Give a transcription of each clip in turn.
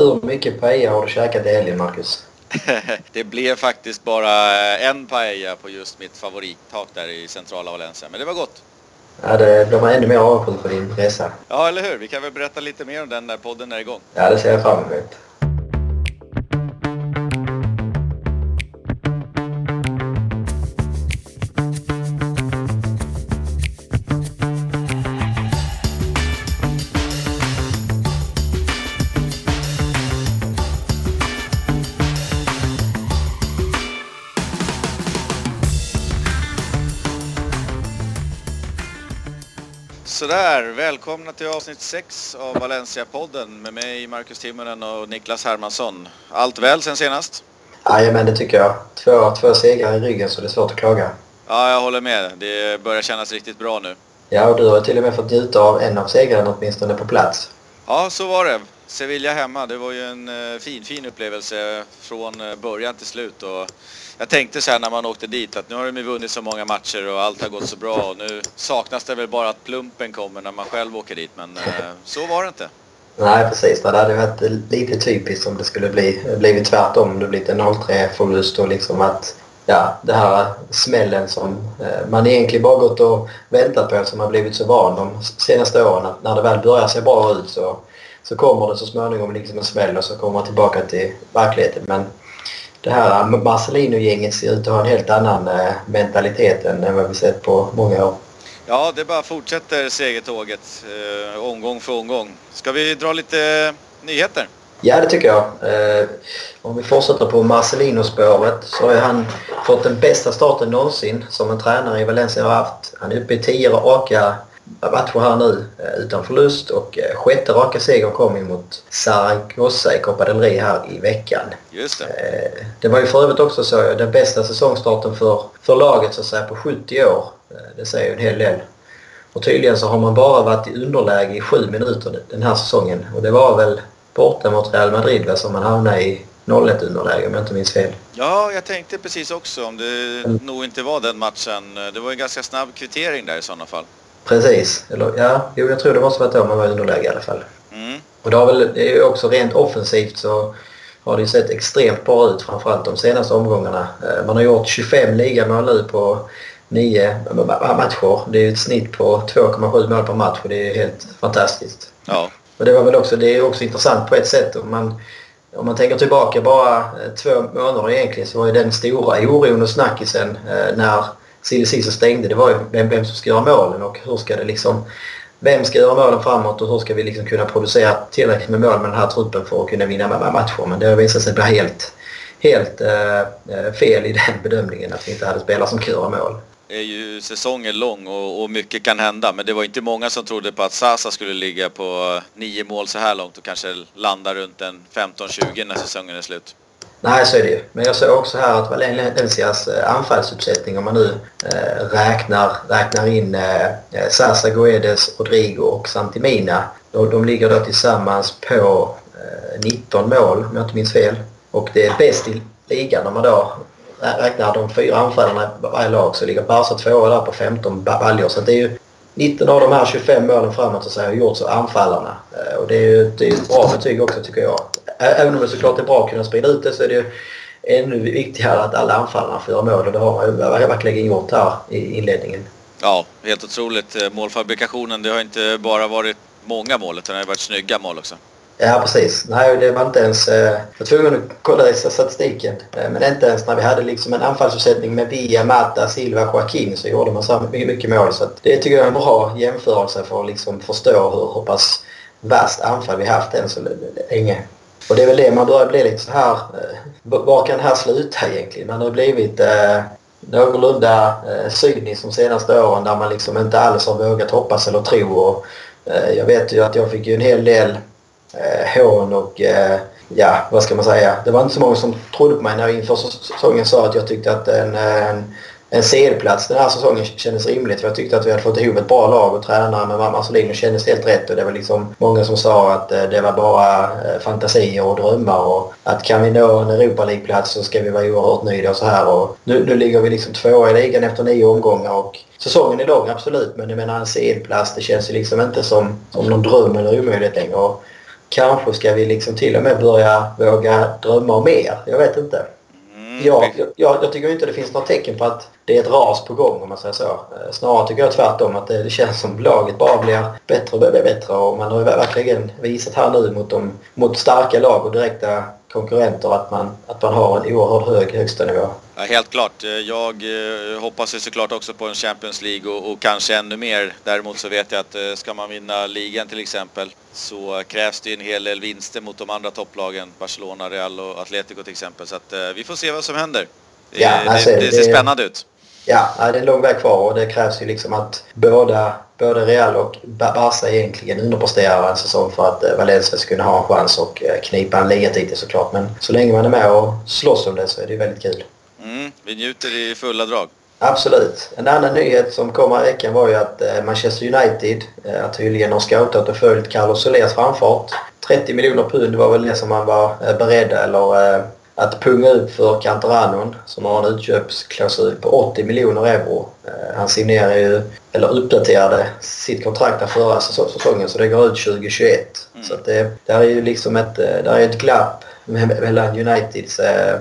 Hur mycket paella har du käkat i helgen, Marcus? det blev faktiskt bara en paella på just mitt favorittak där i centrala Valencia. Men det var gott. Ja, det, de är ännu mer avundsjuka på din resa. Ja, eller hur? Vi kan väl berätta lite mer om den när podden är igång. Ja, det ser jag fram emot. Sådär, välkomna till avsnitt 6 av Valencia-podden med mig Marcus Timonen och Niklas Hermansson. Allt väl sen senast? Jajamän, det tycker jag. Två, två segrar i ryggen så det är svårt att klaga. Ja, jag håller med. Det börjar kännas riktigt bra nu. Ja, och du har till och med fått njuta av en av segrarna åtminstone på plats. Ja, så var det. Sevilla hemma, det var ju en eh, fin, fin upplevelse från eh, början till slut. Och jag tänkte så här när man åkte dit att nu har de ju vunnit så många matcher och allt har gått så bra och nu saknas det väl bara att plumpen kommer när man själv åker dit men eh, så var det inte. Nej precis, det hade varit lite typiskt om det skulle bli, blivit tvärtom. Det blivit en 0-3 förlust och liksom att ja, det här smällen som eh, man egentligen bara gått och väntat på som man blivit så van de senaste åren att när det väl börjar se bra ut så så kommer det så småningom liksom en smäll och så kommer man tillbaka till verkligheten. Men det här Marcelino-gänget ser ut att ha en helt annan eh, mentalitet än vad vi sett på många år. Ja, det bara fortsätter segertåget eh, omgång för omgång. Ska vi dra lite nyheter? Ja, det tycker jag. Eh, om vi fortsätter på Marcelino-spåret så har han fått den bästa starten någonsin som en tränare i Valencia har haft. Han är uppe i tio raka matcher här nu eh, utan förlust och eh, sjätte raka segern kom ju mot Zaragoza i Copa del Rey här i veckan. Just det. Eh, det var ju för övrigt också så den bästa säsongstarten för, för laget så att säga på 70 år. Det säger ju en hel del. Och tydligen så har man bara varit i underläge i sju minuter den här säsongen och det var väl borta mot Real Madrid som man hamnade i 0-1 underläge om jag inte minns fel. Ja, jag tänkte precis också om det mm. nog inte var den matchen. Det var en ganska snabb kvittering där i sådana fall. Precis. Eller, ja, jo, jag tror det måste varit då man var i underläge i alla fall. Mm. Och det, har väl, det är ju också rent offensivt så har det sett extremt bra ut framförallt de senaste omgångarna. Eh, man har gjort 25 ligamål nu på 9 matcher. Det är ett snitt på 2,7 mål per match och det är helt fantastiskt. Ja. Och det var väl också, det är också intressant på ett sätt om man, om man tänker tillbaka bara eh, två månader egentligen så var ju den stora oron och snackisen eh, när silly så stängde, det var ju vem, vem som ska göra målen och hur ska det liksom... Vem ska göra målen framåt och hur ska vi liksom kunna producera tillräckligt med mål med den här truppen för att kunna vinna matcher. Men det har visat sig bli helt, helt äh, fel i den bedömningen att vi inte hade spelare som kan göra mål. Det är ju säsongen lång och, och, mycket kan hända men det var inte många som trodde på att Sasa skulle ligga på eh, nio mål så här långt och kanske landa runt en 15-20 när säsongen är slut. Nej, så är det ju. Men jag såg också här att Valencias eh, anfallsuppsättning, om man nu eh, räknar, räknar in eh, eh Sasa, Guedes, Rodrigo och Santimina. De, de ligger då tillsammans på eh, 19 mål, om jag inte minns fel. Och det är bäst i ligan om man då räknar de fyra anfallarna i varje lag så ligger Barca tvåa där på 15 baljor. Så det är ju 19 av de här 25 målen framåt så har gjorts av anfallarna. Eh, och det är ju det är ett bra betyg också tycker jag. Även om det såklart är bra att kunna sprida ut det så är det ju ännu viktigare att alla anfallarna får göra mål och det har man ju verkligen gjort här i inledningen. Ja, helt otroligt. Eh, målfabrikationen, det har inte bara varit många mål utan det har varit snygga mål också. Ja, precis. Nej, det var inte ens... Eh, jag var tvungen att kolla i statistiken. Eh, men inte ens när vi hade liksom en anfallsuppsättning med Villa, Mata, Silva, Joaquin så gjorde man så mycket, mycket mål. Så det tycker jag är en bra jämförelse för att liksom förstå hur, hur pass värst anfall vi haft än så länge. Och det är väl det man börjar bli lite så här... Eh, var kan det här sluta egentligen? Man har blivit eh, någorlunda eh, cynisk de senaste åren där man liksom inte alls har vågat hoppas eller tro. Och, eh, jag vet ju att jag fick ju en hel del eh, hån och eh, ja, vad ska man säga. Det var inte så många som trodde på mig när jag inför säsongen sa att jag tyckte att en, eh, en en CL-plats den här säsongen kändes rimligt. För jag tyckte att vi hade fått ihop ett bra lag och tränare med Marcelino kändes helt rätt. Och det var liksom många som sa att eh, det var bara eh, fantasier och drömmar och att kan vi nå en Europa League-plats så ska vi vara oerhört nöjda och så här. Och nu, nu ligger vi liksom tvåa i ligan efter nio omgångar och säsongen är lång absolut men jag menar en CL-plats det känns ju liksom inte som, som någon dröm eller omöjlighet längre. Och kanske ska vi liksom till och med börja våga drömma om mer. Jag vet inte. Mm. ja, jag, jag, tycker inte det finns något tecken på att det är ett ras på gång om man säger så. Eh, snarare tycker jag tvärtom att det, det känns som laget bara blir bättre och bättre och man har verkligen visat här nu mot, de, mot starka lag och direkta konkurrenter att man, att man har en oerhört hög högsta nivå. Ja, helt klart. Jag eh, hoppas ju såklart också på en Champions League och, och, kanske ännu mer. Däremot så vet jag att eh, ska man vinna ligan till exempel så krävs det en hel del vinster mot de andra topplagen. Barcelona, Real och Atletico till exempel. Så att, eh, vi får se vad som händer. Det, ja, alltså, det, det ser det, spännande ut. Ja, det är en lång väg kvar och det krävs ju liksom att båda, både Real och Barca egentligen underpresterar en säsong för att Valencia ska kunna ha en chans och knipa en ligatitel såklart. Men så länge man är med och slåss om det så är det väldigt kul. Vi njuter i fulla drag. Absolut. En annan nyhet som kommer i veckan var ju att eh, Manchester United eh, tydligen har scoutat och följt Carlos Solers framfart. 30 miljoner pund var väl det som man var eh, beredd eller att punga upp för Canteranon som har en utköpsklausul på 80 miljoner euro. Han signerade ju, eller uppdaterade sitt kontrakt där förra säsongen så det går ut 2021. Mm. Så det, där är ju liksom ett, där är ett glapp mellan Uniteds eh,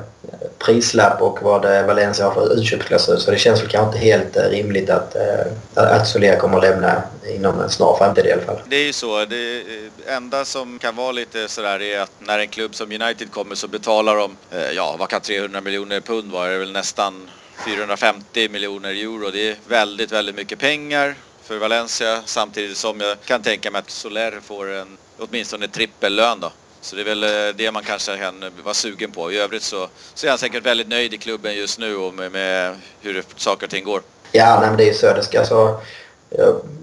prislapp och vad Valencia har för utköpsklausul. Så det känns väl kanske inte helt eh, rimligt att, eh, att Soler kommer att lämna inom en snar framtid i alla fall. Det är ju så. Det enda som kan vara lite sådär är att när en klubb som United kommer så betalar de, ja vad kan 300 miljoner pund vara? Det är väl nästan 450 miljoner euro. Det är väldigt, väldigt mycket pengar för Valencia samtidigt som jag kan tänka mig att Soler får en åtminstone trippellön då. Så det är väl eh, det man kanske kan vara sugen på. I övrigt så, så är han säkert väldigt nöjd i klubben just nu och med, med hur saker och ting går. Ja, nej, men det är så. Det, ska, alltså,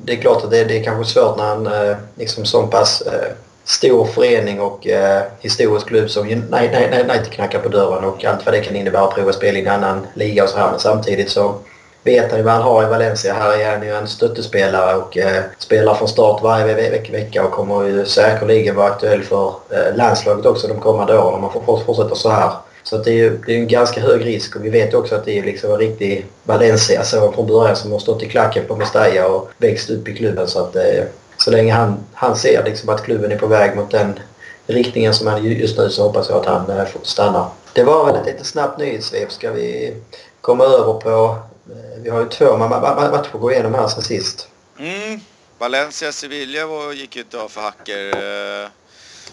det är klart att det, det är kanske svårt när en eh, liksom, sån pass eh, stor förening och eh, historisk klubb som United knackar på dörren och allt vad det kan innebära att prova spel i en annan liga och så här. Men samtidigt så vet han ju vad han har i Valencia. Här är han ju en stöttespelare och eh, spelar från start varje veck vecka och kommer ju säkerligen vara aktuell för eh, landslaget också de kommande åren om man får fortsätta så här. Så det är ju det är en ganska hög risk och vi vet också att det är liksom en riktig Valencia så från början som har stått i klacken på Mestalla och växt upp i klubben. Så att eh, så länge han, han ser liksom att klubben är på väg mot den riktningen som han just nu så hoppas jag att han eh, stannar. Det var väl ett lite snabbt nyhetssvep. Ska vi komma över på Eh, vi har ju två matcher att gå igenom här sen sist. Mm. Valencia-Sevilla gick ju inte av för hacker. Eh,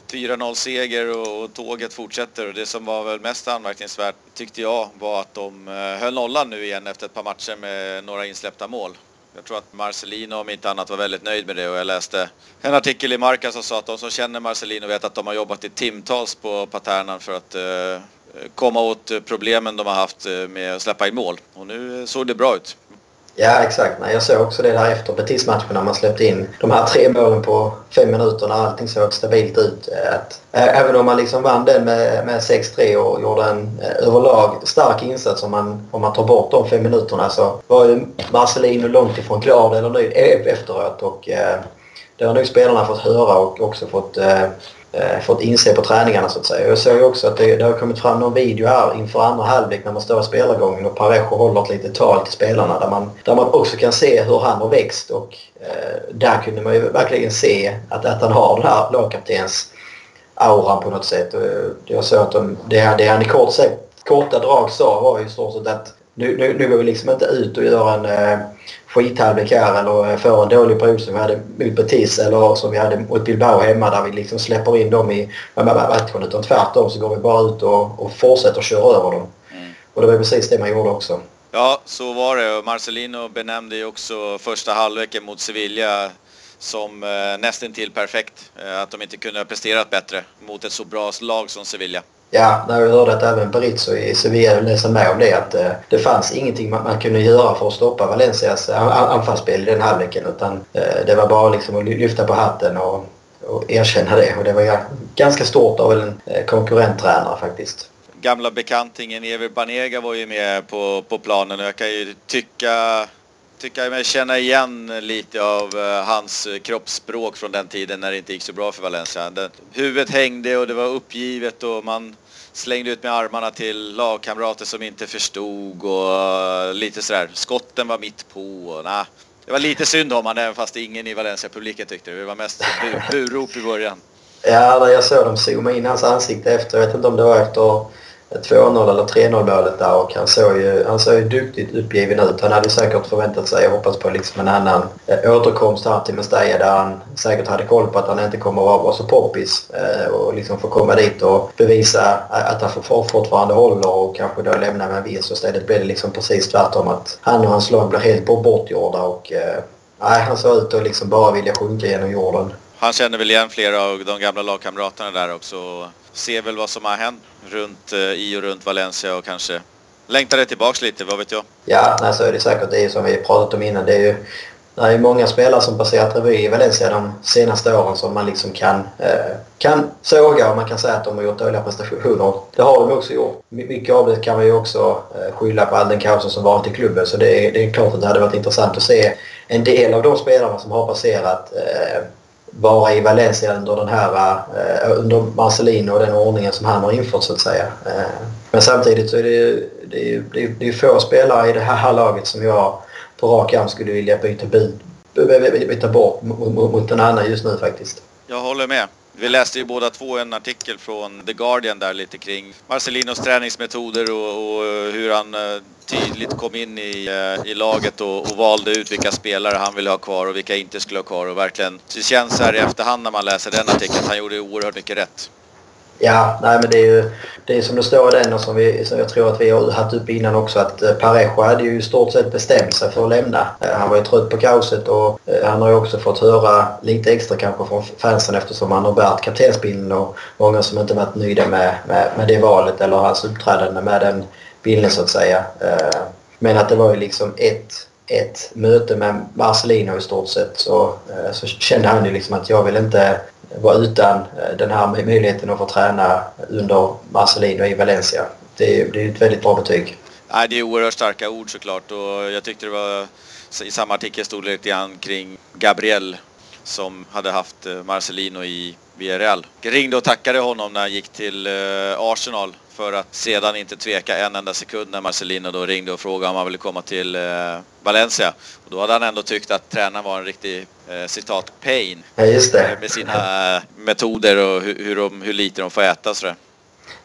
4-0-seger och, och tåget fortsätter och det som var väl mest anmärkningsvärt tyckte jag var att de eh, höll nollan nu igen efter ett par matcher med några insläppta mål. Jag tror att Marcelino om inte annat var väldigt nöjd med det och jag läste en artikel i Marca som sa att de som känner Marcelino vet att de har jobbat i timtals på Paternan för att Eh, komma åt eh, problemen de har haft eh, med att släppa in mål. Och nu såg det bra ut. Ja exakt. Nej, jag såg också det där efter Betis-matchen när man släppte in de här tre målen på fem minuter när allting såg stabilt ut. Att, äh, även om man liksom vann den med, med 6-3 och gjorde en äh, överlag stark insats om man, om man tar bort de fem minuterna så var ju Marcelino långt ifrån glad eller nöjd efteråt. Och, äh, det har nog spelarna fått höra och också fått eh, Eh, fått inse på träningarna så att säga. Jag såg också att det, det, har kommit fram någon video här inför andra halvlek när man står i spelargången och Parejo håller ett litet tal till spelarna där man, där man också kan se hur han har växt och eh, där kunde man ju verkligen se att, att han har den här lagkaptens auran på något sätt. Och eh, jag såg att de, det, det han i kort, korta drag sa var ju i stort sett att nu, nu, nu går vi liksom inte ut och gör en eh, skithalvlek här eller får en dålig period som vi hade mot Betis eller som vi hade mot Bilbao hemma där vi liksom släpper in dem i matchen. Utan tvärtom så går vi bara ut och, och fortsätter köra över dem. Mm. Och det var precis det man gjorde också. Ja, så var det. Marcelino benämnde ju också första halvleken mot Sevilla som eh, nästintill perfekt. Eh, att de inte kunde ha presterat bättre mot ett så bra lag som Sevilla. Ja, när vi hörde att även Berizzo i Sevilla nästan med om det att eh, det fanns ingenting man, kunde göra för att stoppa Valencias anfallsspel i den halvleken utan eh, det var bara liksom att lyfta på hatten och, och erkänna det och det var ganska stort av en eh, konkurrenttränare faktiskt. Gamla bekantingen Ever Banega var ju med på, på planen och jag kan ju tycka tycka mig känna igen lite av eh, hans eh, kroppsspråk från den tiden när det inte gick så bra för Valencia. Huvudet hängde och det var uppgivet och man slängde ut med armarna till lagkamrater som inte förstod och eh, lite sådär. Skotten var mitt på och nah. Det var lite synd om han även fast ingen i Valencia-publiken tyckte det. Det var mest bu burop i början. Ja, jag såg dem zooma in hans ansikte efter. Jag vet inte om det var efter 2-0 eller 3-0 målet där och han såg ju, han såg ju duktigt uppgiven ut. Han hade säkert förväntat sig och hoppats på liksom en annan eh, återkomst här till Mestalla där han säkert hade koll på att han inte kommer att vara så poppis eh, och liksom få komma dit och bevisa att han fortfarande håller och kanske då lämna med en vinst. Istället blev det liksom precis tvärtom att han och hans lag blev helt bortgjorda och eh, nej, han såg ut att liksom bara vilja sjunka genom jorden. Han känner väl igen flera av de gamla lagkamraterna där också ser väl vad som har hänt runt, eh, i och runt Valencia och kanske längtar det tillbaks lite, vad vet jag? Ja, nej, så är det säkert. Det är ju som vi pratat om innan. Det är ju det är många spelare som passerat revy i Valencia de senaste åren som man liksom kan, eh, kan såga och man kan säga att de har gjort dåliga prestationer. Det har de också gjort. Mycket av det kan man ju också eh, skylla på all den kaosen som varit i klubben. Så det är, det är klart att det hade varit intressant att se en del av de spelarna som har passerat eh, vara i Valencia under den här eh, under Marcelino och den ordningen som han har infört så att säga. Eh, men samtidigt så är det ju det är, det är, det är få spelare i det här, laget som jag på rak arm skulle vilja byta, byta bort mot, mot en annan just nu faktiskt. Jag håller med. Vi läste ju båda två en artikel från The Guardian där lite kring Marcelinos träningsmetoder och, och eh, hur han eh, tydligt kom in i, eh, i laget och, och, valde ut vilka spelare han ville ha kvar och vilka inte skulle ha kvar och verkligen, det känns här i efterhand när man läser den artikeln att han gjorde oerhört mycket rätt. Ja, nej men det är ju det är som det står i den och som, vi, som jag tror att vi har haft upp innan också att eh, Parejo hade ju i stort sett bestämt sig för att lämna. Eh, han var ju trött på kaoset och eh, han har ju också fått höra lite extra kanske från fansen eftersom han har bärt kaptensbilden och många som inte varit nöjda med, med, med det valet eller hans uppträdande med den bilden så att säga. Men att det var ju liksom ett ett möte med Marcelino i stort sett så, så kände han ju liksom att jag vill inte var utan eh, den här möjligheten att få träna under Marcelino i Valencia. Det är, det är ett väldigt bra betyg. Nej, det är oerhört starka ord såklart och jag tyckte det var i samma artikel stod det lite grann kring Gabriel som hade haft eh, Marcelino i Villarreal. Jag ringde och tackade honom när han gick till eh, Arsenal för att sedan inte tveka en enda sekund när Marcelino då ringde och frågade om han ville komma till eh, Valencia. Och då hade han ändå tyckt att tränaren var en riktig eh, citat pain. Ja, just det. Med sina metoder och hur, hur, de, hur lite de får äta sådär.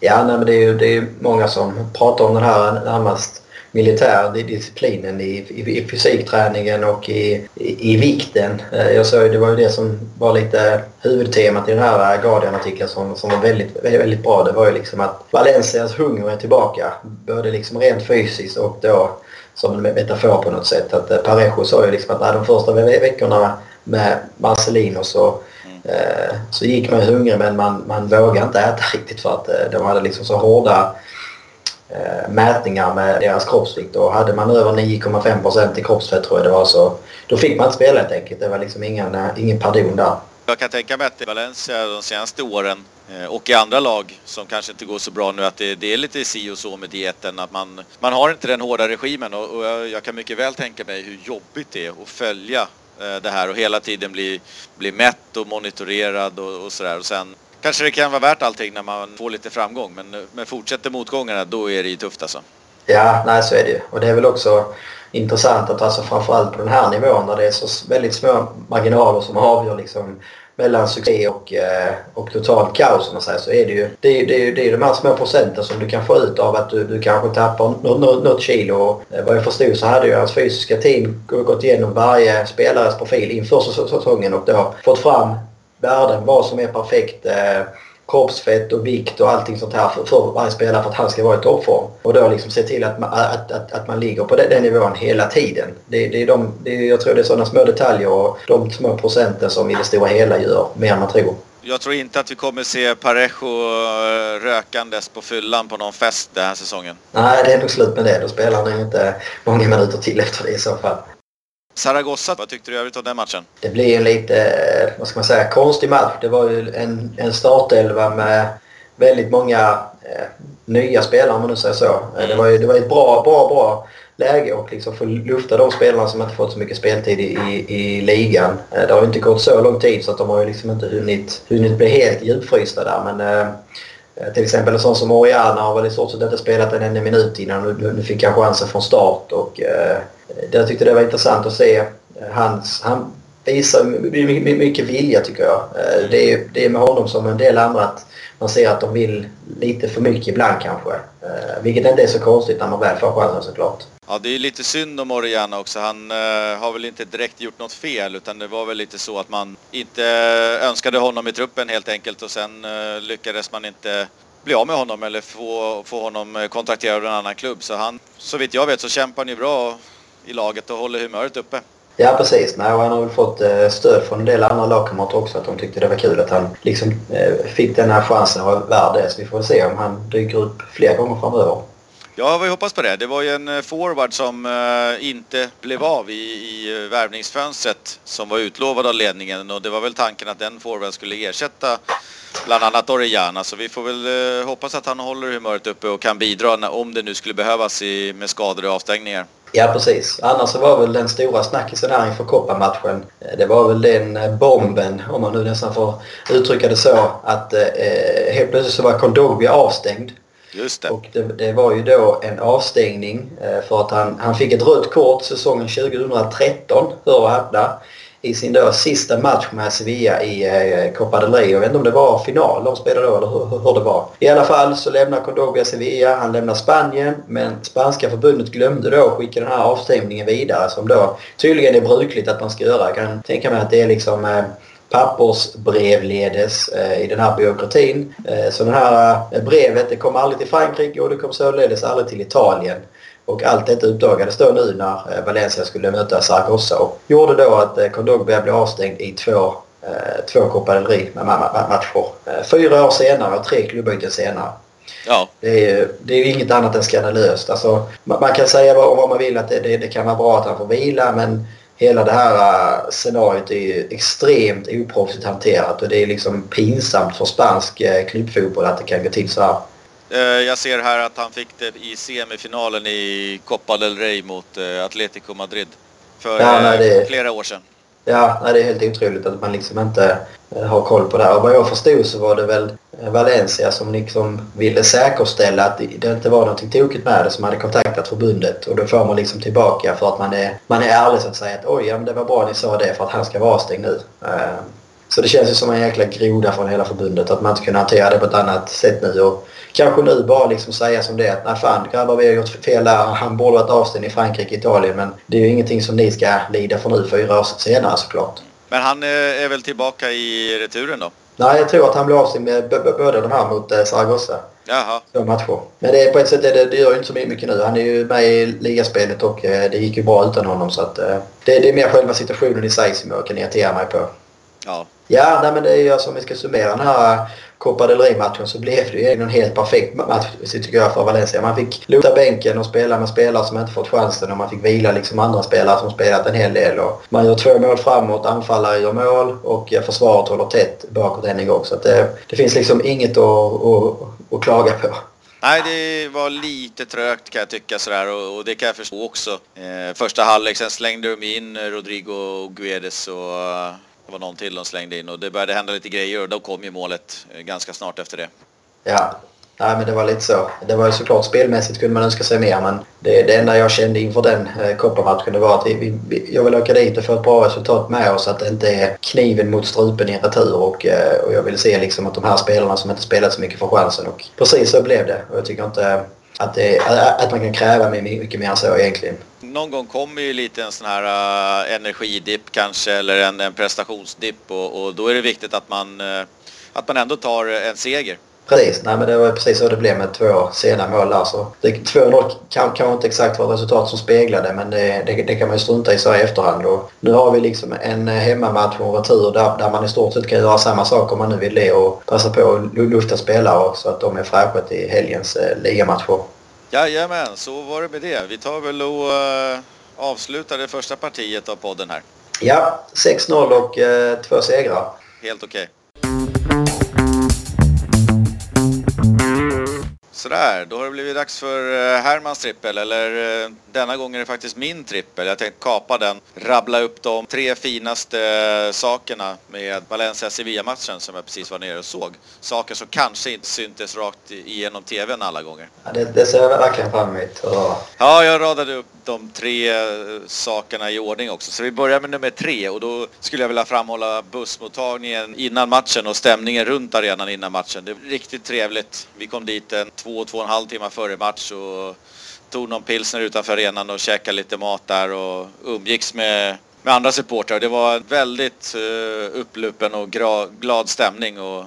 Ja, nej, men det är ju det är många som pratar om den här närmast militär disciplinen i, i, i fysikträningen och i, i, i vikten. Eh, jag såg, det var ju det som var lite huvudtemat i den här Guardian-artikeln som, som var väldigt, väldigt, väldigt bra. Det var ju liksom att Valencias hunger är tillbaka. Både liksom rent fysiskt och då som en metafor på något sätt. Att eh, Parejo sa ju liksom att de första veckorna med Marcelino så eh, så gick man hungrig men man, man vågade inte äta riktigt för att de hade liksom så hårda eh, Eh, mätningar med deras kroppsvikt och hade man över 9,5% i kroppsfett tror jag det var så då fick man inte spela helt enkelt. Det var liksom ingen, eh, ingen pardon där. Jag kan tänka mig att i Valencia de senaste åren eh, och i andra lag som kanske inte går så bra nu att det, det är lite si och så med dieten att man, man har inte den hårda regimen och, och jag, jag, kan mycket väl tänka mig hur jobbigt det är att följa eh, det här och hela tiden bli, bli mätt och monitorerad och, och sådär och sen kanske det kan vara värt allting när man får lite framgång. Men, men fortsätter motgångarna då är det ju tufft alltså. Ja, nej så är det ju. Och det är väl också intressant att alltså framförallt på den här nivån där det är så väldigt små marginaler som avgör liksom mellan succé och, eh, och totalt kaos om man säger så är det ju det är, det är, det är de här små procenten som du kan få ut av att du, du kanske tappar något, något kilo. Och, vad jag förstod så hade ju hans fysiska team gått igenom varje spelares profil inför säsongen och då fått fram värden, vad som är perfekt eh, kroppsfett och vikt och allting sånt här för, för varje spelare för att han ska vara i toppform. Och då liksom se till att man, att, att, att man ligger på den, den nivån hela tiden. Det, det är de, det är, jag tror det är sådana små detaljer och de små procenten som i det stora hela gör mer än man tror. Jag tror inte att vi kommer se Parejo eh, rökandes på fyllan på någon fest den här säsongen. Nej, det är nog slut med det. Då spelar han inte många minuter till efter det i så fall. Zaragoza, vad tyckte du övrigt om den matchen? Det blev en lite, vad ska man säga, konstig match. Det var ju en, en startelva med väldigt många eh, nya spelare om man nu säger så. Mm. Det var ju det var ett bra, bra, bra läge och liksom få lufta de spelarna som inte fått så mycket speltid i, i, i ligan. Eh, det har ju inte gått så lång tid så att de har ju liksom inte hunnit, hunnit bli helt djupfrysta där men Eh, Eh, till exempel en sån som Oriana har väl i stort sett inte spelat en enda minut innan. Nu, nu fick han chansen från start och eh, jag tyckte det var intressant att se. Eh, hans, han visar mycket vilja tycker jag. Eh, det är, det är med honom som en del andra att man ser att de vill lite för mycket ibland kanske. Eh, vilket inte är så konstigt när man väl får chansen såklart. Ja, det är lite synd om Oriana också. Han eh, har väl inte direkt gjort något fel utan det var väl lite så att man inte önskade honom i truppen helt enkelt och sen eh, lyckades man inte bli av med honom eller få, få honom eh, kontrakterad av en annan klubb. Så han, så vitt jag vet så kämpar han ju bra i laget och håller humöret uppe. Ja precis, Nej, och han har väl fått eh, stöd från en del andra lagkamrater också att de tyckte det var kul att han liksom eh, fick den här chansen och var värd det. Så vi får se om han dyker upp fler gånger framöver. Ja, vi hoppas på det. Det var ju en eh, forward som inte blev av i, i värvningsfönstret som var utlovad av ledningen och det var väl tanken att den forwarden skulle ersätta bland annat Orellana. Så vi får väl uh, hoppas att han håller humöret uppe och kan bidra om det nu skulle behövas i, med skador och avstängningar. Ja precis. Annars så var väl den stora snackisen här inför kopparmatchen. Det var väl den bomben, om man nu nästan får uttrycka det så, att eh, helt plötsligt så var Kondogbia avstängd Just det. Och det, det, var ju då en avstängning eh, för att han, han fick ett rött kort säsongen 2013, hör och häpna, i sin då sista match med Sevilla i eh, Copa del Rey. Jag vet inte om det var final de spelade då eller hur, hur det var. I alla fall så lämnar Kondogbia Sevilla, han lämnar Spanien men spanska förbundet glömde då att skicka den här avstämningen vidare som då tydligen är brukligt att man ska göra. Jag kan tänka mig att det är liksom eh, pappersbrevledes eh, i den här byråkratin. Eh, så det här eh, brevet det kom aldrig till Frankrike och det kom således aldrig till Italien. Och allt detta uppdagades då nu när Valencia skulle möta Zaragoza och gjorde då att Kondogbia blev avstängd i två, två Copa del Rey matcher. Fyra år senare och tre klubbyten senare. Ja. Det är, det är inget annat än skandalöst. Alltså, man, kan säga vad, man vill att det, det, det kan vara bra att han får vila men hela det här scenariot är ju extremt oproffsigt hanterat och det är liksom pinsamt för spansk klubbfotboll att det kan gå till så här. Uh, jag ser här att han fick det i semifinalen i Copa del Rey mot Atletico Madrid för ja, nej, det... flera år sedan. Ja, nej, det är helt otroligt att man liksom inte har koll på det här. Och vad jag förstod så var det väl Valencia som liksom ville säkerställa att det inte var någonting tokigt med det som hade kontaktat förbundet. Och då får man liksom tillbaka för att man är, man är ärlig så att säga att oj, ja, men det var bra ni sa det för att han ska vara avstängd nu. Eh, så det känns ju som en jäkla groda från hela förbundet att man inte kunde hantera det på ett annat sätt nu. Och kanske nu bara liksom säga som det att nej fan grabbar vi har gjort fel där. Han borde varit avstängd i Frankrike, Italien men det är ju ingenting som ni ska lida för nu fyra år senare såklart. Men han eh, är väl tillbaka i returen då? Nej, jag tror att han blir avstängd med båda de här mot eh, Zaragoza. Jaha. Två matcher. Men det, på ett sätt är det, det gör ju inte så mycket nu. Han är ju med i ligaspelet och eh, det gick ju bra utan honom. Så att, det, det är mer själva situationen i sig som jag kan irritera mig på. Ja. Ja, nej, men det är ju alltså om vi ska summera den här Copa del Rey-matchen så blev det ju en helt perfekt match tycker jag för Valencia. Man fick luta bänken och spela med spelare som inte fått chansen och man fick vila liksom andra spelare som spelat en hel del. Och man gör två mål framåt, anfallare gör mål och försvaret håller tätt bakåt än en gång. Så det, det finns liksom inget att, att, att klaga på. Nej, det var lite trögt kan jag tycka sådär och, och det kan jag förstå också. Eh, första halvlek, sen slängde de in Rodrigo Guedes och det var någon till de slängde in och det började hända lite grejer och då kom ju målet eh, ganska snart efter det. Ja, Nej, men det var lite så. Det var ju såklart spelmässigt kunde man önska sig mer men det, det enda jag kände inför den eh, kopparmatchen det var att vi, vi, jag vill åka dit och få ett bra resultat med oss. Att det inte är kniven mot strupen i en retur och, eh, och jag vill se liksom att de här spelarna som inte spelat så mycket får chansen och precis så blev det. Och jag tycker inte att, det, att man kan kräva mycket mer än så egentligen. Någon gång kommer ju lite en sån här uh, energidipp kanske eller en, en prestationsdipp och, och, då är det viktigt att man, uh, att man ändå tar en seger. Precis, nej men det var precis så det blev med två sena mål där. Så 2-0 kan kanske inte exakt vara resultat som speglade men det, det, det, kan man ju strunta i så i efterhand. Och nu har vi liksom en hemmamatch och en retur där, där man i stort sett kan göra samma sak om man nu vill det och passa på att lufta spelare så att de är fräscha till helgens eh, ligamatcher. Jajamän, så var det med det. Vi tar väl och uh, avslutar det första partiet av podden här. Ja, 6-0 och uh, två segrar. Helt okej. Okay. Sådär, då har det blivit dags för eh, Hermans trippel, eller eh, denna gång är det faktiskt min trippel. Jag tänkte kapa den, rabbla upp de tre finaste eh, sakerna med Valencia-Sevilla-matchen som jag precis var nere och såg. Saker som kanske inte syntes rakt igenom TVn alla gånger. Ja, det, det ser jag verkligen fram emot. Ja, jag radade upp de tre eh, sakerna i ordning också. Så vi börjar med nummer tre och då skulle jag vilja framhålla bussmottagningen innan matchen och stämningen runt arenan innan matchen. Det var riktigt trevligt. Vi kom dit en två, två och en halv timme före match och tog någon pilsner utanför arenan och käkade lite mat där och umgicks med med andra supportrar. Det var väldigt uh, uppluppen och glad stämning och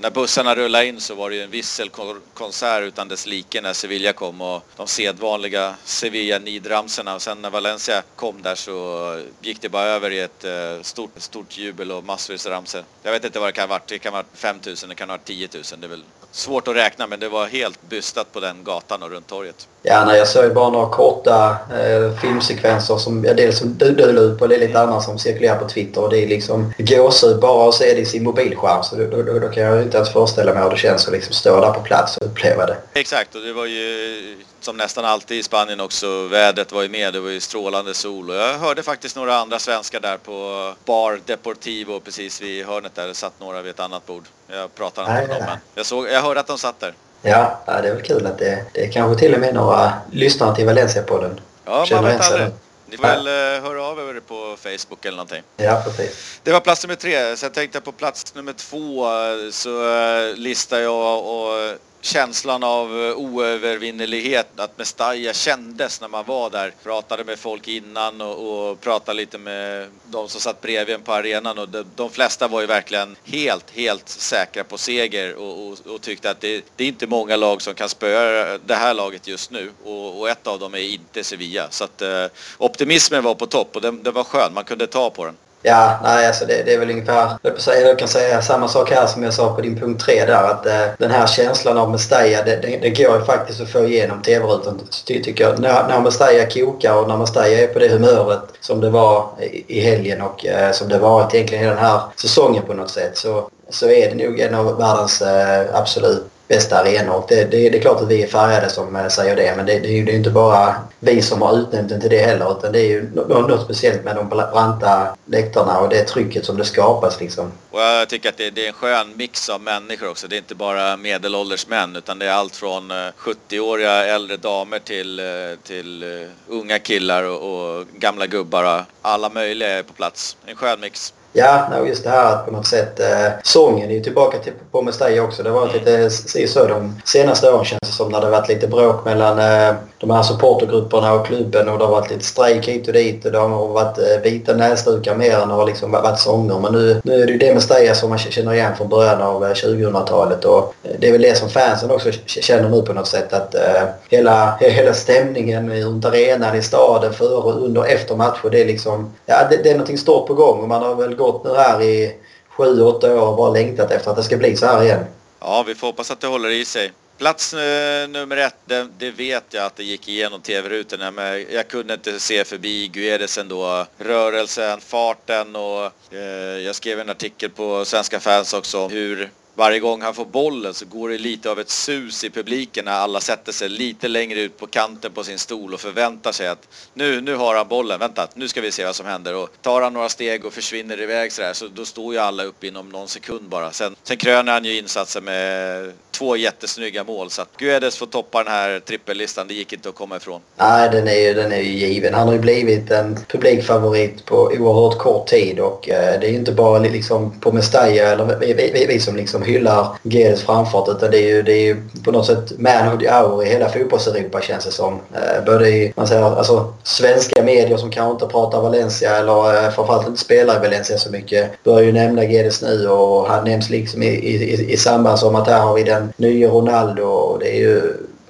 när bussarna rullade in så var det ju en visselkonsert utan dess like när Sevilla kom och de sedvanliga Sevilla-nidramsorna och sen när Valencia kom där så gick det bara över i ett uh, stort, stort jubel och massvis ramsor. Jag vet inte vad det kan ha varit, det kan ha varit 5000, det kan ha varit 10 000, det är väl svårt att räkna men det var helt bystat på den gatan och runt torget. Ja, nej, jag såg ju bara några korta eh, filmsekvenser som ja, dels som du, du la ut på det är lite annat som cirkulerar på Twitter och det är liksom gåshud bara att se det i sin mobilskärm. Så då, då, då, kan jag inte ens föreställa mig hur det känns att liksom stå där på plats och uppleva det. Exakt och det var ju som nästan alltid i Spanien också, vädret var ju med, det var ju strålande sol och jag hörde faktiskt några andra svenskar där på Bar Deportivo precis vid hörnet där, det satt några vid ett annat bord. Jag pratade inte med dem men jag, såg, jag hörde att de satt där. Ja, det är väl kul att det, det är kanske till och med några lyssnare till Valencia-podden. Ja, man vet aldrig. Ni får väl uh, höra av er på Facebook eller någonting. Ja, precis. Det var plats nummer tre. Sen tänkte jag på plats nummer två så uh, listar jag och känslan av eh, oövervinnelighet att Mestalla kändes när man var där. Pratade med folk innan och, och pratade lite med de som satt bredvid en på arenan och de, de flesta var ju verkligen helt, helt säkra på seger och, och, och tyckte att det, det, är inte många lag som kan spöa det här laget just nu och, och ett av dem är inte Sevilla. Så att eh, optimismen var på topp och den, den var skön, man kunde ta på den. Ja, nej alltså det, det är väl ungefär, jag kan säga samma sak här som jag sa på din punkt 3 där att eh, den här känslan av Mestalla det, det, det, går ju faktiskt att få igenom TV-rutan tycker jag. När, när Mestalla kokar och när Mestalla är på det humöret som det var i, i helgen och eh, som det varit egentligen hela den här säsongen på något sätt så, så är det nog en av världens eh, absolut bästa arenor. Det, det, det, är klart att vi är färgade som eh, säger det men det, det, är ju inte bara vi som har utnämnt den till det heller utan det är ju något speciellt med de branta läktarna och det trycket som det skapas liksom. Och jag tycker att det, det är en skön mix av människor också. Det är inte bara medelålders män utan det är allt från eh, 70-åriga äldre damer till, eh, till unga killar och, och gamla gubbar. Alla möjliga är på plats. En skön mix. Ja, just det här att på något sätt eh, sången är ju tillbaka till på Mestalla också. Det har varit lite så de senaste åren känns det som när det varit lite bråk mellan eh, de här supportergrupperna och klubben och det har varit lite strejk hit och dit och det har varit eh, vita näsdukar mer än det har liksom varit sånger. Men nu, nu är det ju det Mestalla som man känner igen från början av eh, 2000-talet och eh, det är väl det som fansen också känner nu på något sätt att eh, hela, hela stämningen runt arenan i staden före, under och efter matcher det är liksom, ja det, det är någonting stort på gång och man har väl gått nu här i sju, åtta år och bara längtat efter att det ska bli så här igen. Ja, vi får hoppas att det håller i sig. Plats eh, nummer ett, det, det, vet jag att det gick igenom tv-rutorna men jag kunde inte se förbi Guedes ändå. Rörelsen, farten och eh, jag skrev en artikel på Svenska fans också om hur varje gång han får bollen så går det lite av ett sus i publiken när alla sätter sig lite längre ut på kanten på sin stol och förväntar sig att nu, nu har han bollen, vänta, nu ska vi se vad som händer. Och tar han några steg och försvinner iväg sådär så då står ju alla upp inom någon sekund bara. Sen, sen kröner han ju insatsen med två jättesnygga mål så att Guedes får toppa den här trippellistan, det gick inte att komma ifrån. Nej, den är ju, den är ju given. Han har ju blivit en publikfavorit på oerhört kort tid och eh, det är ju inte bara liksom på Mestalla eller vi, vi, vi som liksom hyllar Guedes framfart utan det är ju, det är ju på något sätt man of the hour i hela fotbollseuropa känns det som. Eh, både i man säger, alltså, svenska medier som kanske inte pratar Valencia eller eh, framförallt inte spelar i Valencia så mycket börjar ju nämna Guedes nu och han nämns liksom i, i, i samband som att här har vi den nya Ronaldo och det är ju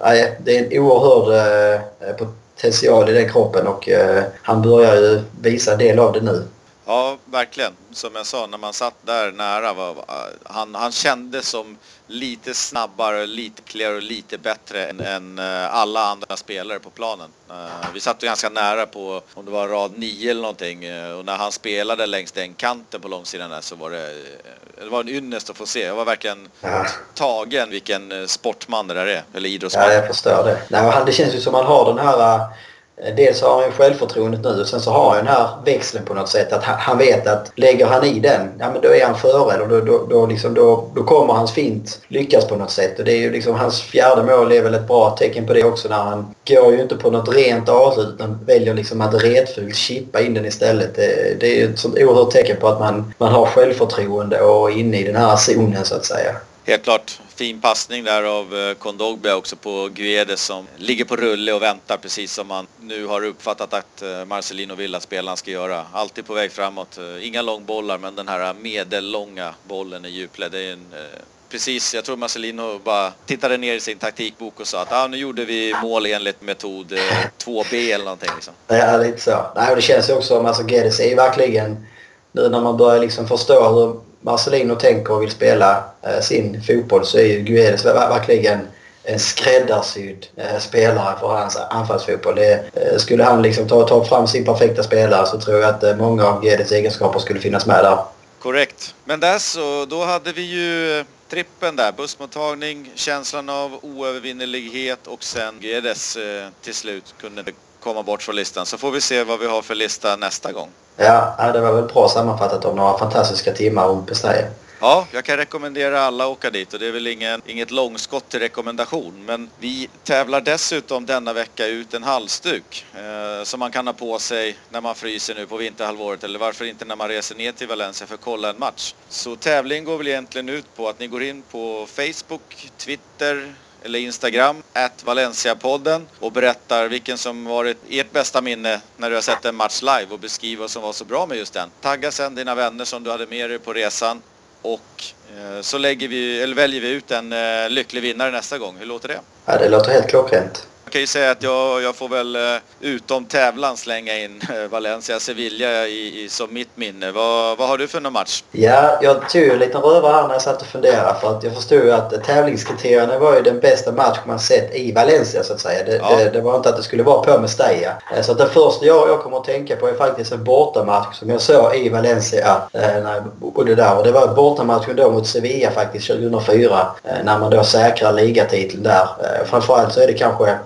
nej, det är en oerhörd eh, potential i den kroppen och eh, han börjar ju visa en del av det nu. Ja, verkligen. Som jag sa, när man satt där nära, var, han, han kändes som lite snabbare, lite klarare och lite bättre än, än, eh, alla andra spelare på planen. Uh, vi satt ju ganska nära på, om det var rad 9 eller någonting, uh, och när han spelade längs den kanten på långsidan där så var det, det var en ynnest att få se. Jag var verkligen ja. tagen vilken sportman det där är, eller idrottsman. Ja, jag förstår det. Nej, det känns ju som man har den här dels har han ju självförtroendet nu och sen så har han den här växeln på något sätt att han vet att lägger han i den, ja men då är han före då, då, då, liksom, då, då kommer hans fint lyckas på något sätt. Och det är ju liksom hans fjärde mål är väl ett bra tecken på det också när han går ju inte på något rent avslut utan väljer liksom att retfullt chippa in den istället. Det, det är ju ett sånt oerhört tecken på att man, man har självförtroende och är inne i den här zonen så att säga. Helt klart. Fin passning där av eh, Kondogbia också på Guedes som ligger på rulle och väntar precis som man nu har uppfattat att eh, Marcelino vill att spelaren ska göra. Alltid på väg framåt. Eh, inga långbollar men den här medellånga bollen i djupled. Det är en, precis, jag tror Marcelino bara tittade ner i sin taktikbok och sa att ah, nu gjorde vi mål enligt metod 2B eller någonting. Liksom. Ja, lite så. Nej, det känns ju också som alltså Guedes är ju verkligen nu när man börjar liksom förstå hur Marcelino tänker och vill spela eh, sin fotboll så är ju Guedes verkligen en skräddarsydd eh, spelare för hans anfallsfotboll. Det, eh, skulle han liksom ta, ta fram sin perfekta spelare så tror jag att eh, många av Guedes egenskaper skulle finnas med där. Korrekt. Men där så, då hade vi ju eh, trippen där. Bussmottagning, känslan av oövervinnelighet och sen Guedes eh, till slut kunde komma bort från listan. Så får vi se vad vi har för lista nästa gång. Ja, äh, det var väl bra sammanfattat om några fantastiska timmar om Pestaya. Ja, jag kan rekommendera alla att åka dit och det är väl ingen, inget långskott till rekommendation. Men vi tävlar dessutom denna vecka ut en halsduk eh, som man kan ha på sig när man fryser nu på vinterhalvåret eller varför inte när man reser ner till Valencia för att kolla en match. Så tävlingen går väl egentligen ut på att ni går in på Facebook, Twitter, eller Instagram, at Valencia-podden och berättar vilken som varit ert bästa minne när du har sett en match live och beskriv vad som var så bra med just den. Tagga sen dina vänner som du hade med dig på resan och eh, så lägger vi, eller väljer vi ut en eh, lycklig vinnare nästa gång. Hur låter det? Ja, det låter helt klockrent. Jag kan ju säga att jag, jag får väl eh, utom tävlan slänga in eh, Valencia-Sevilla i, i, som mitt minne. Vad, vad har du för någon match? Ja, jag tog en liten rövare här när jag satt och funderade för att jag förstod att tävlingskriterierna var ju den bästa match man sett i Valencia så att säga. Det, ja. det, det var inte att det skulle vara på Mestalla. Eh, så att den första jag, jag kommer att tänka på är faktiskt en bortamatch som jag såg i Valencia när jag bodde där. Och det var bortamatchen då mot Sevilla faktiskt 2004 när man då säkrar ligatiteln där. Framförallt så är det kanske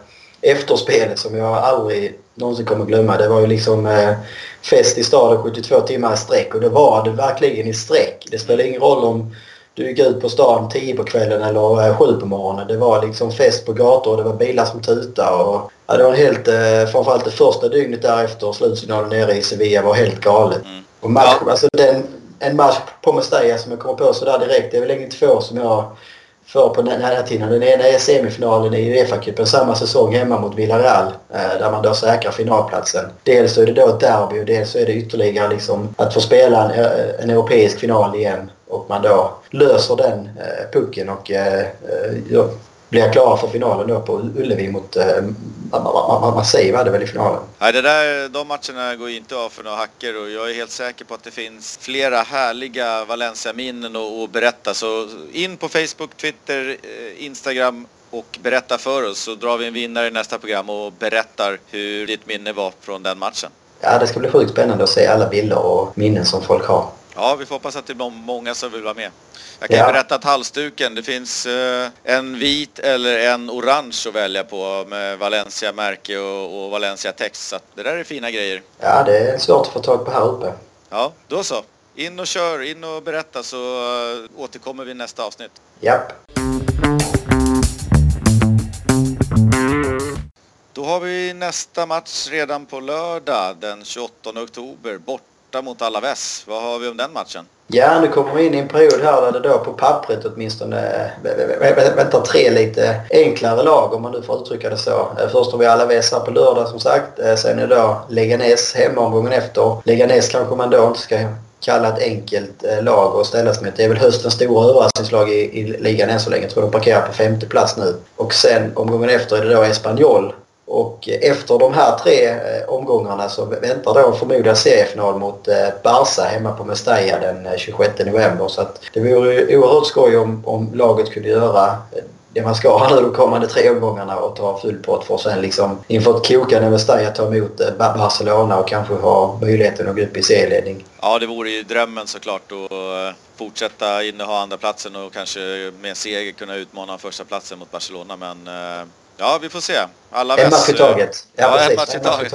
efterspelet som jag aldrig någonsin kommer glömma. Det var ju liksom eh, fest i staden 72 timmar i sträck och det var det verkligen i sträck. Det spelade ingen roll om du gick ut på stan 10 på kvällen eller eh, 7 på morgonen. Det var liksom fest på gator och det var bilar som tutade. Och, ja, det var helt, eh, framförallt det första dygnet därefter, slutsignalen nere i Sevilla var helt galet. Mm. Och match, ja. alltså den, en match på Mestalla som jag kommer på sådär direkt, det är väl ingen två som jag för på den här tiden. Den ena är semifinalen i Uefa-cupen samma säsong hemma mot Villarreal eh, där man då säkrar finalplatsen. Dels så är det då ett derby och dels så är det ytterligare liksom att få spela en, eh, en europeisk final igen och man då löser den eh, pucken och eh, blir klara för finalen då på Ullevi mot eh, Marseille var det väl i finalen. Nej, det där, de matcherna går inte av för några hacker och jag är helt säker på att det finns flera härliga Valencia-minnen att berätta. Så in på Facebook, Twitter, eh, Instagram och berätta för oss så drar vi en vinnare i nästa program och berättar hur ditt minne var från den matchen. Ja, det ska bli sjukt spännande att se alla bilder och minnen som folk har. Ja, vi får hoppas att det är många som vill vara med. Jag kan ja. berätta att halsduken, det finns eh, en vit eller en orange att välja på med Valencia-märke och, och Valencia-text. Så det där är fina grejer. Ja, det är svårt att få tag på här uppe. Ja, då så. In och kör, in och berätta så uh, återkommer vi nästa avsnitt. Japp. Då har vi nästa match redan på lördag den 28 oktober. Bort borta mot Alaves. Vad har vi om den matchen? Ja, nu kommer vi in i en period här där det då på pappret åtminstone väntar tre lite enklare lag om man nu får uttrycka det så. Eh, först har vi Alaves här på lördag som sagt. Eh, sen är det då Leganes hemmaomgången efter. Leganes kanske man då inte ska kalla ett enkelt eh, lag att ställas mot. Det är väl höstens stora överraskningslag i, i ligan än så länge. Jag tror de parkerar på femte plats nu. Och sen omgången efter är det då Espanyol och efter de här tre eh, omgångarna så väntar då förmodligen seriefinal mot eh, Barca hemma på Mestalla den eh, 26 november. Så att det vore oerhört skoj om, om laget kunde göra det man ska ha nu de kommande tre omgångarna och ta full pott för att sen liksom inför ett kokande Mestalla ta emot Barcelona och kanske ha möjligheten att gå upp i serieledning. Ja, det vore ju drömmen såklart att fortsätta inneha andra platsen och kanske med seger kunna utmana första platsen mot Barcelona. Men eh, ja, vi får se. Alla en match i taget. Ja, ja en match i taget.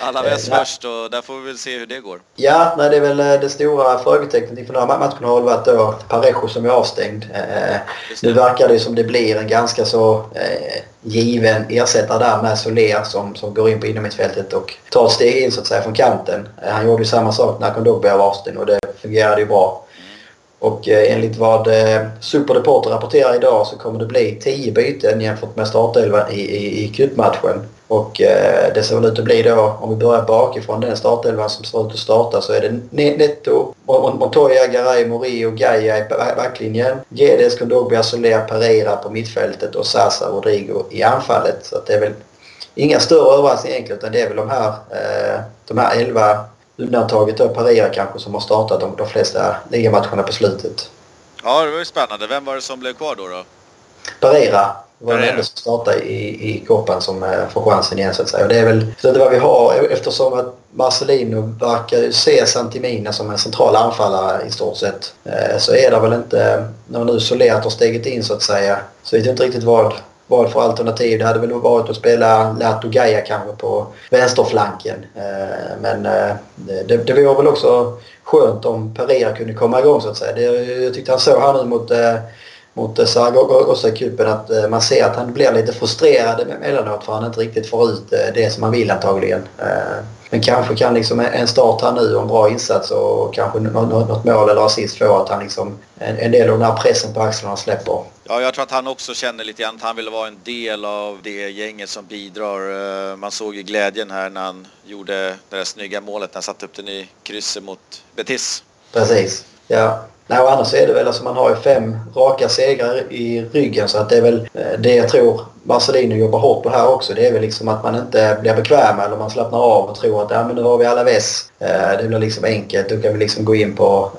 Alla väst eh, först och där får vi väl se hur det går. Ja, nej, det är väl det stora frågetecknet inför den här matchen har varit då Parejo som är avstängd. Eh, nu verkar det som det blir en ganska så eh, given ersättare där med Soler som, som går in på innermittfältet och tar ett steg in så att säga från kanten. Eh, han gjorde ju samma sak när Kondogbia var avstängd och det fungerade ju bra. Och eh, enligt vad eh, Superdeporter rapporterar idag så kommer det bli 10 byten jämfört med startelvan i, i, i cupmatchen. Och eh, det ser väl ut att bli då, om vi börjar bakifrån den startelvan som ser ut att starta så är det Netto, Montoya, Garay, Morio, Gaia i backlinjen. Guedes, Kondogbia, Soler, Pereira på mittfältet och Sasa Rodrigo i anfallet. Så det är väl inga större överraskningar egentligen utan det är väl de här, eh, de här 11 Undantaget då Paria kanske som har startat de, de flesta ligamatcherna på slutet. Ja, det var ju spännande. Vem var det som blev kvar då? då? Pereira var den enda som startade i, i Copan som eh, får chansen igen så att säga. Och det är väl det är vad vi har eftersom att Marcelino verkar se Santimina som en central anfallare i stort sett. Eh, så är det väl inte, när nu Soler har steget in så att säga, så vet jag inte riktigt vad vad för alternativ. Det hade väl varit att spela Lato Gaia kanske på vänsterflanken. Eh, men eh, det, det var väl också skönt om Pereira kunde komma igång så att säga. Det, jag tyckte han såg här nu mot eh, mot Zaragoza-cupen att man ser att han blir lite frustrerad emellanåt för han inte riktigt får ut det som han vill antagligen. Men kanske kan liksom en start här nu och en bra insats och kanske något mål eller assist få att han liksom en del av den här pressen på axlarna släpper. Ja, jag tror att han också känner lite grann att han vill vara en del av det gänget som bidrar. Eh, man såg ju glädjen här när han gjorde det där snygga målet när han satte upp den i krysset mot Betis. Precis, ja. Nej, och annars är det väl alltså man har ju fem raka segrar i ryggen så att det är väl eh, det jag tror Marcelino jobbar hårt på här också. Det är väl liksom att man inte blir bekväm eller man slappnar av och tror att ja, men nu har vi alla väs. Eh, det blir liksom enkelt. Då kan vi liksom gå in på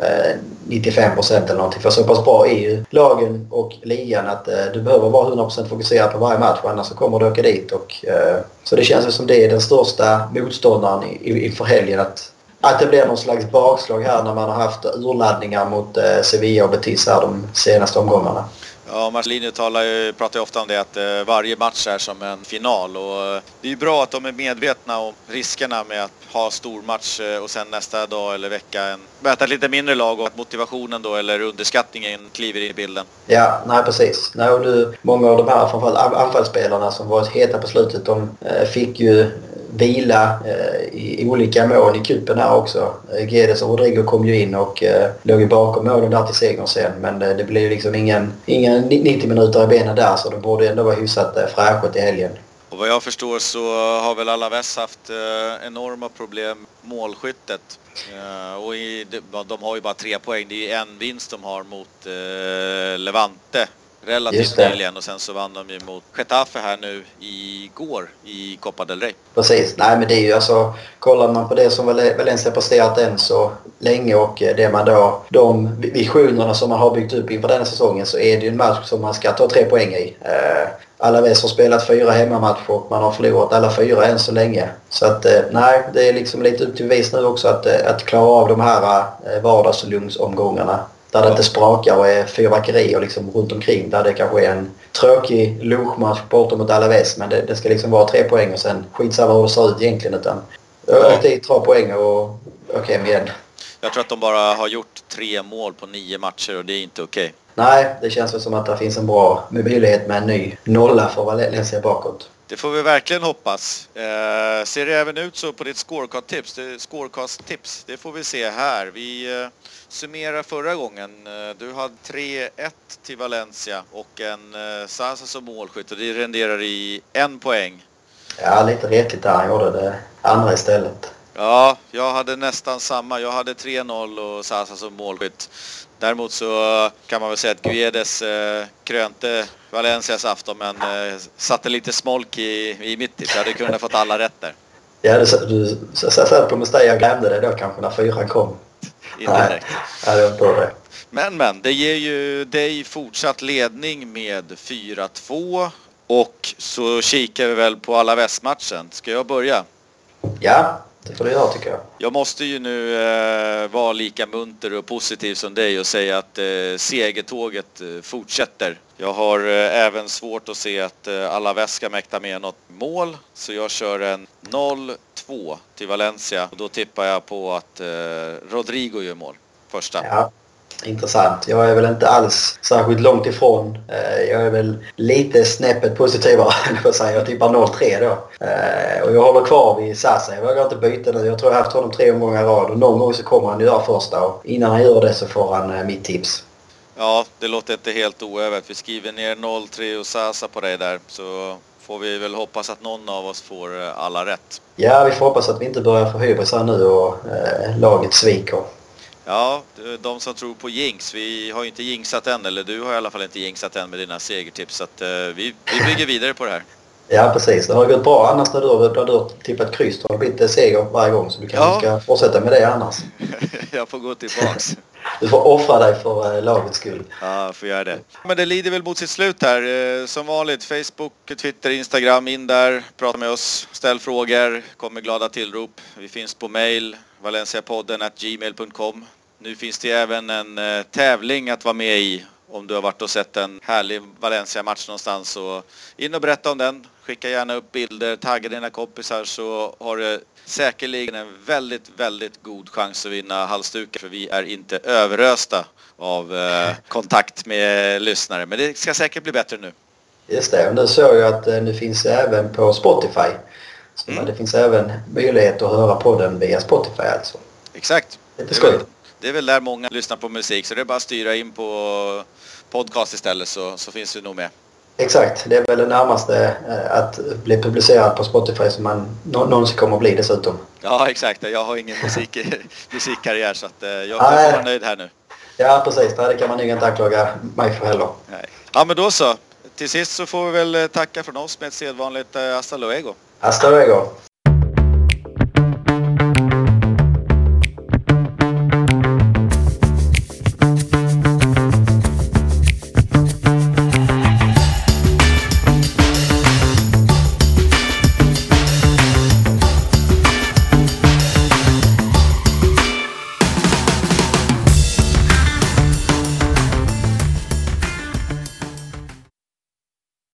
95 procent eller någonting. För så pass bra är ju lagen och ligan att eh, du behöver vara 100 procent fokuserad på varje match annars så kommer du åka dit. Och, eh, så det känns som det är den största motståndaren inför helgen. Att att det blir någon slags bakslag här när man har haft urladdningar mot eh, Sevilla och Betis här de senaste omgångarna. Ja, Marcelino talar ju, pratar ju ofta om det att eh, varje match är som en final och eh, det är ju bra att de är medvetna om riskerna med att ha stor match eh, och sen nästa dag eller vecka en, möta ett lite mindre lag och att motivationen då eller underskattningen kliver in i bilden. Ja, nej precis. Nej, och nu, många av de här framförallt anfallsspelarna som varit heta på slutet de eh, fick ju eh, vila eh, i olika mål i kuppen här också. Eh, Guedes och Rodrigo kom ju in och eh, låg ju bakom målen där till segern sen. Men det blev liksom ingen, ingen 90 minuter i benen där så de borde ändå vara hyfsat fräscha till helgen. Och vad jag förstår så har väl Alaves haft enorma problem målskyttet. och i, de har ju bara tre poäng. Det är en vinst de har mot Levante relativt nyligen och sen så vann de ju mot Getafe här nu igår i Copa del Rey. Precis, nej men det är ju alltså kollar man på det som Valencia presterat än så länge och det man då de visionerna som man har byggt upp inför denna säsongen så är det ju en match som man ska ta tre poäng i. Eh, Alaves har spelat fyra hemmamatcher man har förlorat alla fyra än så länge. Så att eh, nej, det är liksom lite upp till bevis nu också att, eh, att klara av de här vardagslugnsomgångarna. Där det inte sprakar och är fyrverkerier liksom runt omkring. Där det kanske är en tråkig lunchmatch borta mot Alaves. Men det, det, ska liksom vara tre poäng och sen skitsamma hur det ser ut egentligen. Utan åk dit, ta poäng och åk hem igen. Jag tror att de bara har gjort tre mål på nio matcher och det är inte okej. Okay. Nej, det känns väl som att det finns en bra möjlighet med en ny nolla för Valencia bakåt. Det får vi verkligen hoppas. Eh, ser det även ut så på ditt scorecast-tips? Scorecast-tips, det får vi se här. Vi eh, summerar förra gången. Eh, du hade 3-1 till Valencia och en eh, Sasa som målskytt och det renderar i en poäng. Ja, lite retligt där. Han gjorde det andra istället. Ja, jag hade nästan samma. Jag hade 3-0 och Sasa som målskytt. Däremot så kan man väl säga att Guedes eh, krönte Valencias afton men eh, satte lite smolk i, i mitt tips. Jag hade kunnat fått alla rätt där. Ja, du, du satt på Mustaja och glömde det då kanske när fyran kom. Indirekt. Nej, jag tror det. Men men, det ger ju dig fortsatt ledning med 4-2 och så kikar vi väl på alla västmatchen. Ska jag börja? Ja, Du göra tycker jag. Jag måste ju nu eh, vara lika munter och positiv som dig och säga att eh, segertåget eh, fortsätter. Jag har eh, även svårt att se att eh, alla ska mäkta med något mål. Så jag kör en 0-2 till Valencia. Och då tippar jag på att eh, Rodrigo gör mål. Första. Ja, intressant. Jag är väl inte alls särskilt långt ifrån. Eh, Jag är väl lite snäppet positivare, jag säga. Jag tippar 0-3 då. Eh, Och jag håller kvar vid Sasa. Jag vågar inte byta nu. Jag tror jag har haft honom tre omgångar i rad och någon gång så kommer han göra första. Och innan han gör det så får han eh, mitt tips. Ja, det låter inte helt oövat. Vi skriver ner 0-3 och Sasa på dig där. Så får vi väl hoppas att någon av oss får alla rätt. Ja, vi får hoppas att vi inte börjar få hybris här nu och eh, laget sviker. Ja, de som tror på jinx. Vi har ju inte jinxat än, eller du har i alla fall inte jinxat än med dina segertips. Så att, eh, vi, vi bygger vidare på det här. Ja, precis. Det har gått bra annars när du har, du har tippat kryss. Det har blivit seger varje gång så du kanske Ja. ska fortsätta med det annars. Jag får gå tillbaks. Du får offra dig för eh, lagets skull. Ja, jag får göra det. Men det lider väl mot sitt slut här. Eh, Som vanligt, Facebook, Twitter, Instagram, in där, prata med oss, ställ frågor, kom med glada tillrop. Vi finns på mail, valenciapodden at gmail.com. Nu finns det även en eh, tävling att vara med i om du har varit och sett en härlig Valencia-match någonstans. Så in och berätta om den. Skicka gärna upp bilder, tagga dina kompisar så har du säkerligen en väldigt, väldigt god chans att vinna halsdukar. För vi är inte överösta av eh, kontakt med lyssnare. Men det ska säkert bli bättre nu. Just det. Och nu såg jag att eh, nu finns det även på Spotify. Så Mm. det finns även möjlighet att höra podden via Spotify alltså. Exakt. Lite Det är, skoj. väl, det är väl där många lyssnar på musik så det är bara att styra in på podcast istället så, så finns det nog med. Exakt. Det är väl det närmaste eh, att bli publicerad på Spotify som man nå- någonsin kommer att bli dessutom. Ja exakt, jag har ingen musik, musikkarriär så att eh, jag, får vara nöjd här nu. Ja, precis. Det kan man nog inte anklaga mig för heller. Nej. Ja men då så. Till sist så får vi väl eh, tacka från oss med ett sedvanligt hasta luego. Hasta luego.